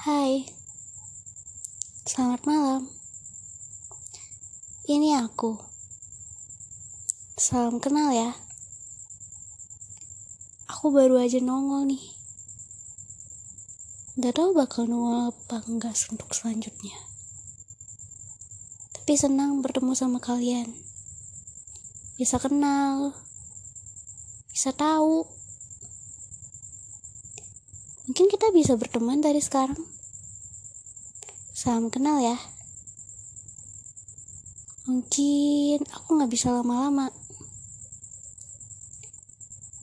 Hai, selamat malam. Ini aku. Salam kenal ya. Aku baru aja nongol nih. Gak tau bakal nongol apa enggak untuk selanjutnya. Tapi senang bertemu sama kalian. Bisa kenal. Bisa tahu. Mungkin kita bisa berteman dari sekarang. Salam kenal ya. Mungkin aku gak bisa lama-lama.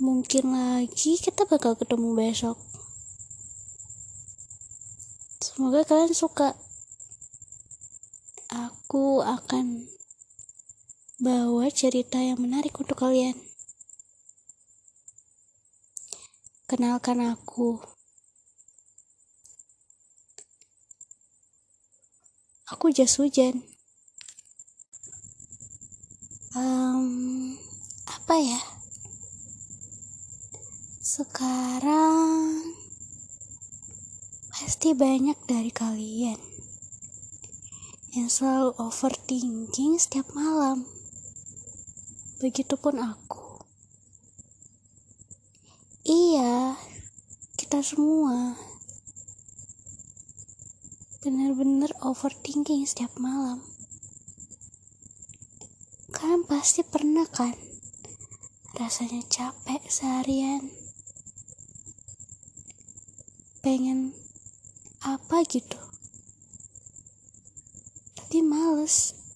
Mungkin lagi kita bakal ketemu besok. Semoga kalian suka. Aku akan bawa cerita yang menarik untuk kalian. Kenalkan aku. Aku jas hujan. Um, apa ya? Sekarang pasti banyak dari kalian yang selalu overthinking setiap malam. Begitupun aku. Iya, kita semua bener-bener overthinking setiap malam. Kalian pasti pernah kan rasanya capek seharian, pengen apa gitu, tapi males.